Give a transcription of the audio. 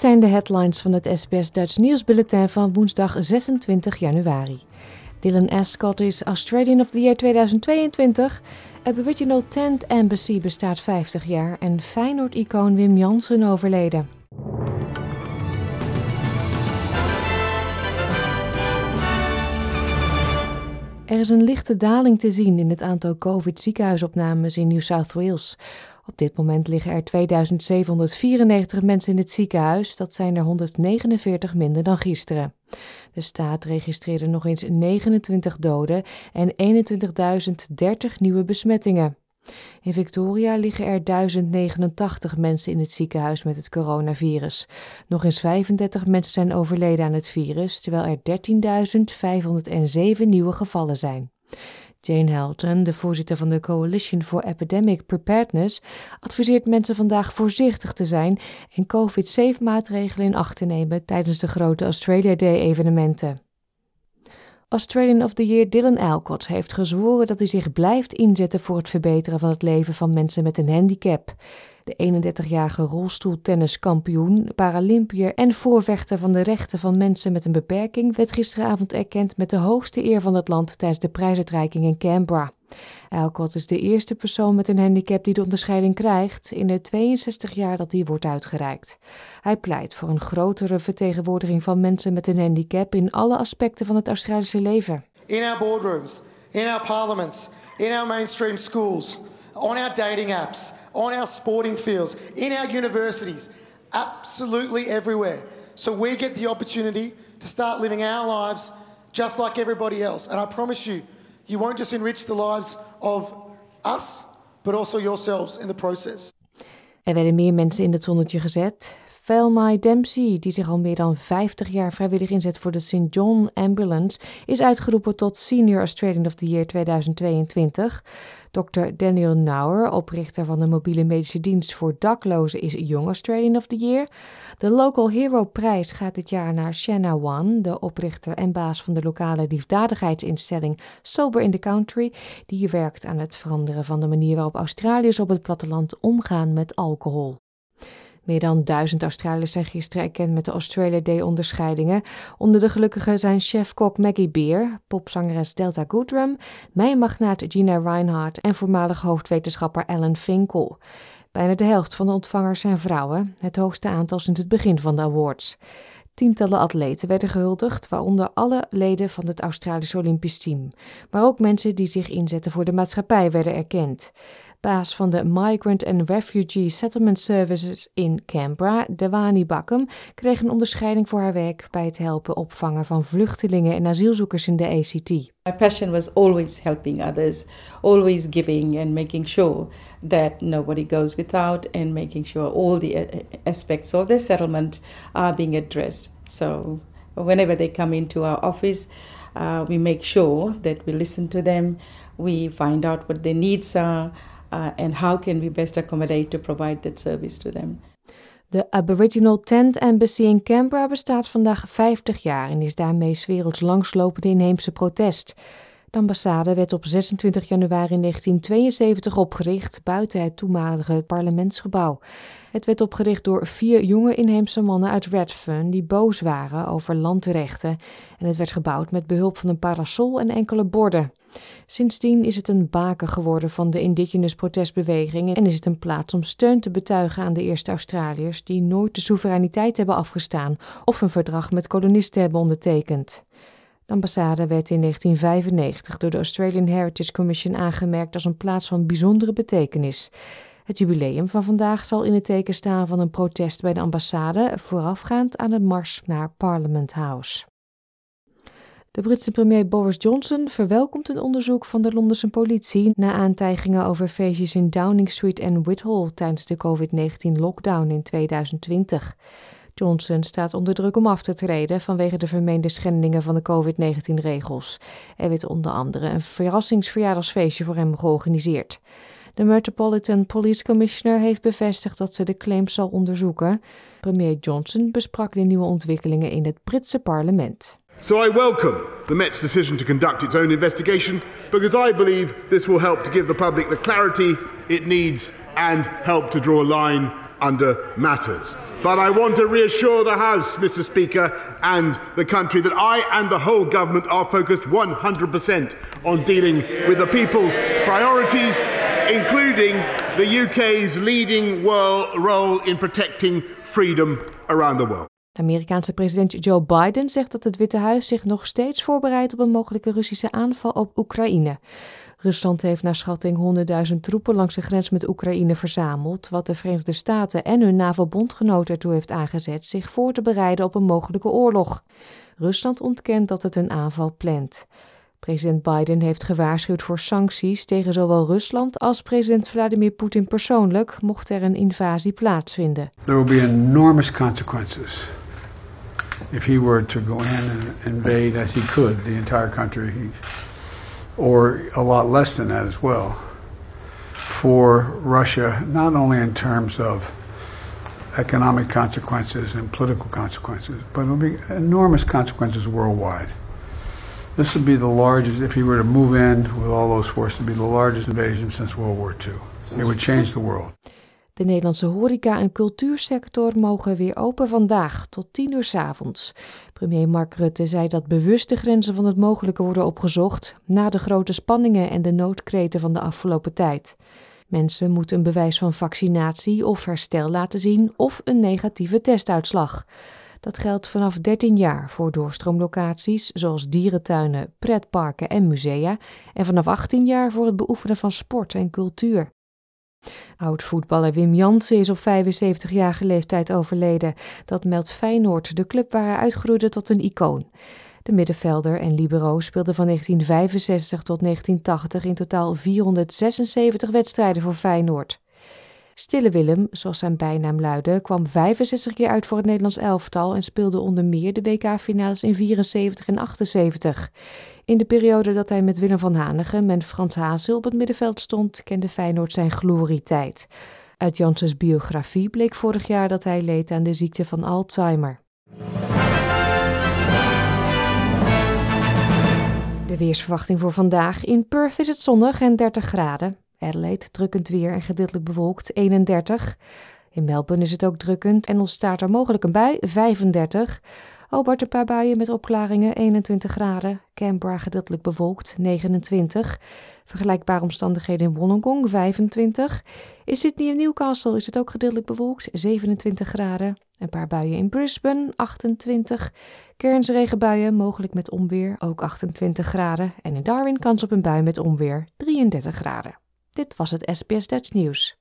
Zijn de headlines van het SBS Dutch Nieuwsbulletin van woensdag 26 januari. Dylan Ascot is Australian of the Year 2022. Aboriginal Tent Embassy bestaat 50 jaar en Feyenoord-icoon Wim Jansen overleden. Er is een lichte daling te zien in het aantal COVID-ziekenhuisopnames in New South Wales. Op dit moment liggen er 2794 mensen in het ziekenhuis. Dat zijn er 149 minder dan gisteren. De staat registreerde nog eens 29 doden en 21.030 nieuwe besmettingen. In Victoria liggen er 1089 mensen in het ziekenhuis met het coronavirus. Nog eens 35 mensen zijn overleden aan het virus, terwijl er 13.507 nieuwe gevallen zijn. Jane Helton, de voorzitter van de Coalition for Epidemic Preparedness, adviseert mensen vandaag voorzichtig te zijn en COVID-safe maatregelen in acht te nemen tijdens de grote Australia Day evenementen. Australian of the Year Dylan Alcott heeft gezworen dat hij zich blijft inzetten voor het verbeteren van het leven van mensen met een handicap. De 31-jarige rolstoeltenniskampioen, Paralympiër en voorvechter van de rechten van mensen met een beperking werd gisteravond erkend met de hoogste eer van het land tijdens de prijsuitreiking in Canberra. Alcott is de eerste persoon met een handicap die de onderscheiding krijgt in de 62 jaar dat die wordt uitgereikt. Hij pleit voor een grotere vertegenwoordiging van mensen met een handicap in alle aspecten van het Australische leven. In our boardrooms, in our parliaments, in our mainstream schools, on our dating apps, on our sporting fields, in our universities, absolutely everywhere. So we get the opportunity to start living our lives just like everybody else. And I promise you, you won't just enrich the lives of us, but also yourselves in the process. Er werden meer mensen in het zonnetje gezet. Velmai Dempsey, die zich al meer dan 50 jaar vrijwillig inzet voor de St. John Ambulance, is uitgeroepen tot Senior Australian of the Year 2022. Dr. Daniel Nauer, oprichter van de mobiele medische dienst voor daklozen, is Young Australian of the Year. De Local Hero prijs gaat dit jaar naar Shanna Wan, de oprichter en baas van de lokale liefdadigheidsinstelling Sober in the Country, die werkt aan het veranderen van de manier waarop Australiërs op het platteland omgaan met alcohol. Meer dan duizend Australiërs zijn gisteren erkend met de Australia Day onderscheidingen. Onder de gelukkigen zijn chef-kok Maggie Beer, popzangeres Delta Goodrum, mijnmagnaat Gina Reinhardt en voormalig hoofdwetenschapper Alan Finkel. Bijna de helft van de ontvangers zijn vrouwen, het hoogste aantal sinds het begin van de awards. Tientallen atleten werden gehuldigd, waaronder alle leden van het Australische Olympisch team. Maar ook mensen die zich inzetten voor de maatschappij werden erkend baas van de Migrant and Refugee Settlement Services in Canberra, Dewani Bakum, kreeg een onderscheiding voor haar werk bij het helpen opvangen van vluchtelingen en asielzoekers in de ACT. My passion was always helping others, always giving and making sure that nobody goes without and making sure all the uh, aspects of the settlement are being addressed. So whenever they come into our office, uh, we make sure that we listen to them, we find out what their needs are, uh, and how can we best accommodate to provide that service to them. De Aboriginal Tent Embassy in Canberra bestaat vandaag 50 jaar en is daarmee 's werelds langslopende inheemse protest. De ambassade werd op 26 januari 1972 opgericht buiten het toenmalige parlementsgebouw. Het werd opgericht door vier jonge inheemse mannen uit Redfern die boos waren over landrechten en het werd gebouwd met behulp van een parasol en enkele borden. Sindsdien is het een baken geworden van de indigenous protestbeweging en is het een plaats om steun te betuigen aan de eerste Australiërs die nooit de soevereiniteit hebben afgestaan of een verdrag met kolonisten hebben ondertekend. De ambassade werd in 1995 door de Australian Heritage Commission aangemerkt als een plaats van bijzondere betekenis. Het jubileum van vandaag zal in het teken staan van een protest bij de ambassade voorafgaand aan de mars naar Parliament House. De Britse premier Boris Johnson verwelkomt een onderzoek van de Londense politie na aantijgingen over feestjes in Downing Street en Whitehall tijdens de COVID-19-lockdown in 2020. Johnson staat onder druk om af te treden vanwege de vermeende schendingen van de COVID-19-regels. Er werd onder andere een verrassingsverjaardagsfeestje voor hem georganiseerd. De Metropolitan Police Commissioner heeft bevestigd dat ze de claims zal onderzoeken. Premier Johnson besprak de nieuwe ontwikkelingen in het Britse parlement. So I welcome the Met's decision to conduct its own investigation because I believe this will help to give the public the clarity it needs and help to draw a line under matters. But I want to reassure the House, Mr. Speaker, and the country that I and the whole government are focused 100% on dealing with the people's priorities, including the UK's leading world role in protecting freedom around the world. Amerikaanse president Joe Biden zegt dat het Witte Huis zich nog steeds voorbereidt op een mogelijke Russische aanval op Oekraïne. Rusland heeft naar schatting 100.000 troepen langs de grens met Oekraïne verzameld, wat de Verenigde Staten en hun NAVO-bondgenoten ertoe heeft aangezet zich voor te bereiden op een mogelijke oorlog. Rusland ontkent dat het een aanval plant. President Biden heeft gewaarschuwd voor sancties tegen zowel Rusland als president Vladimir Poetin persoonlijk, mocht er een invasie plaatsvinden. There will be enormous consequences if he were to go in and invade as he could the entire country or a lot less than that as well, for Russia, not only in terms of economic consequences and political consequences, but it'll be enormous consequences worldwide. This would be the largest, if he were to move in with all those forces, it'd be the largest invasion since World War II. It would change the world. De Nederlandse horeca- en cultuursector mogen weer open vandaag tot 10 uur s avonds. Premier Mark Rutte zei dat bewust de grenzen van het mogelijke worden opgezocht na de grote spanningen en de noodkreten van de afgelopen tijd. Mensen moeten een bewijs van vaccinatie of herstel laten zien of een negatieve testuitslag. Dat geldt vanaf 13 jaar voor doorstroomlocaties zoals dierentuinen, pretparken en musea en vanaf 18 jaar voor het beoefenen van sport en cultuur. Oud-voetballer Wim Jansen is op 75-jarige leeftijd overleden. Dat meldt Feyenoord, de club waar hij uitgroeide tot een icoon. De middenvelder en libero speelde van 1965 tot 1980 in totaal 476 wedstrijden voor Feyenoord. Stille Willem, zoals zijn bijnaam luidde, kwam 65 keer uit voor het Nederlands elftal en speelde onder meer de WK-finales in 74 en 78. In de periode dat hij met Willem van Hanegem en Frans Hazel op het middenveld stond, kende Feyenoord zijn glorietijd. Uit Janssens biografie bleek vorig jaar dat hij leed aan de ziekte van Alzheimer. De weersverwachting voor vandaag. In Perth is het zonnig en 30 graden. Adelaide drukkend weer en gedeeltelijk bewolkt 31. In Melbourne is het ook drukkend en ontstaat er mogelijk een bui 35. Hobart een paar buien met opklaringen 21 graden. Canberra gedeeltelijk bewolkt 29. Vergelijkbare omstandigheden in Wollongong 25. In Sydney en Newcastle is het ook gedeeltelijk bewolkt 27 graden. Een paar buien in Brisbane 28. Cairns regenbuien mogelijk met onweer ook 28 graden. En in Darwin kans op een bui met onweer 33 graden. Dit was het SBS Dutch Nieuws.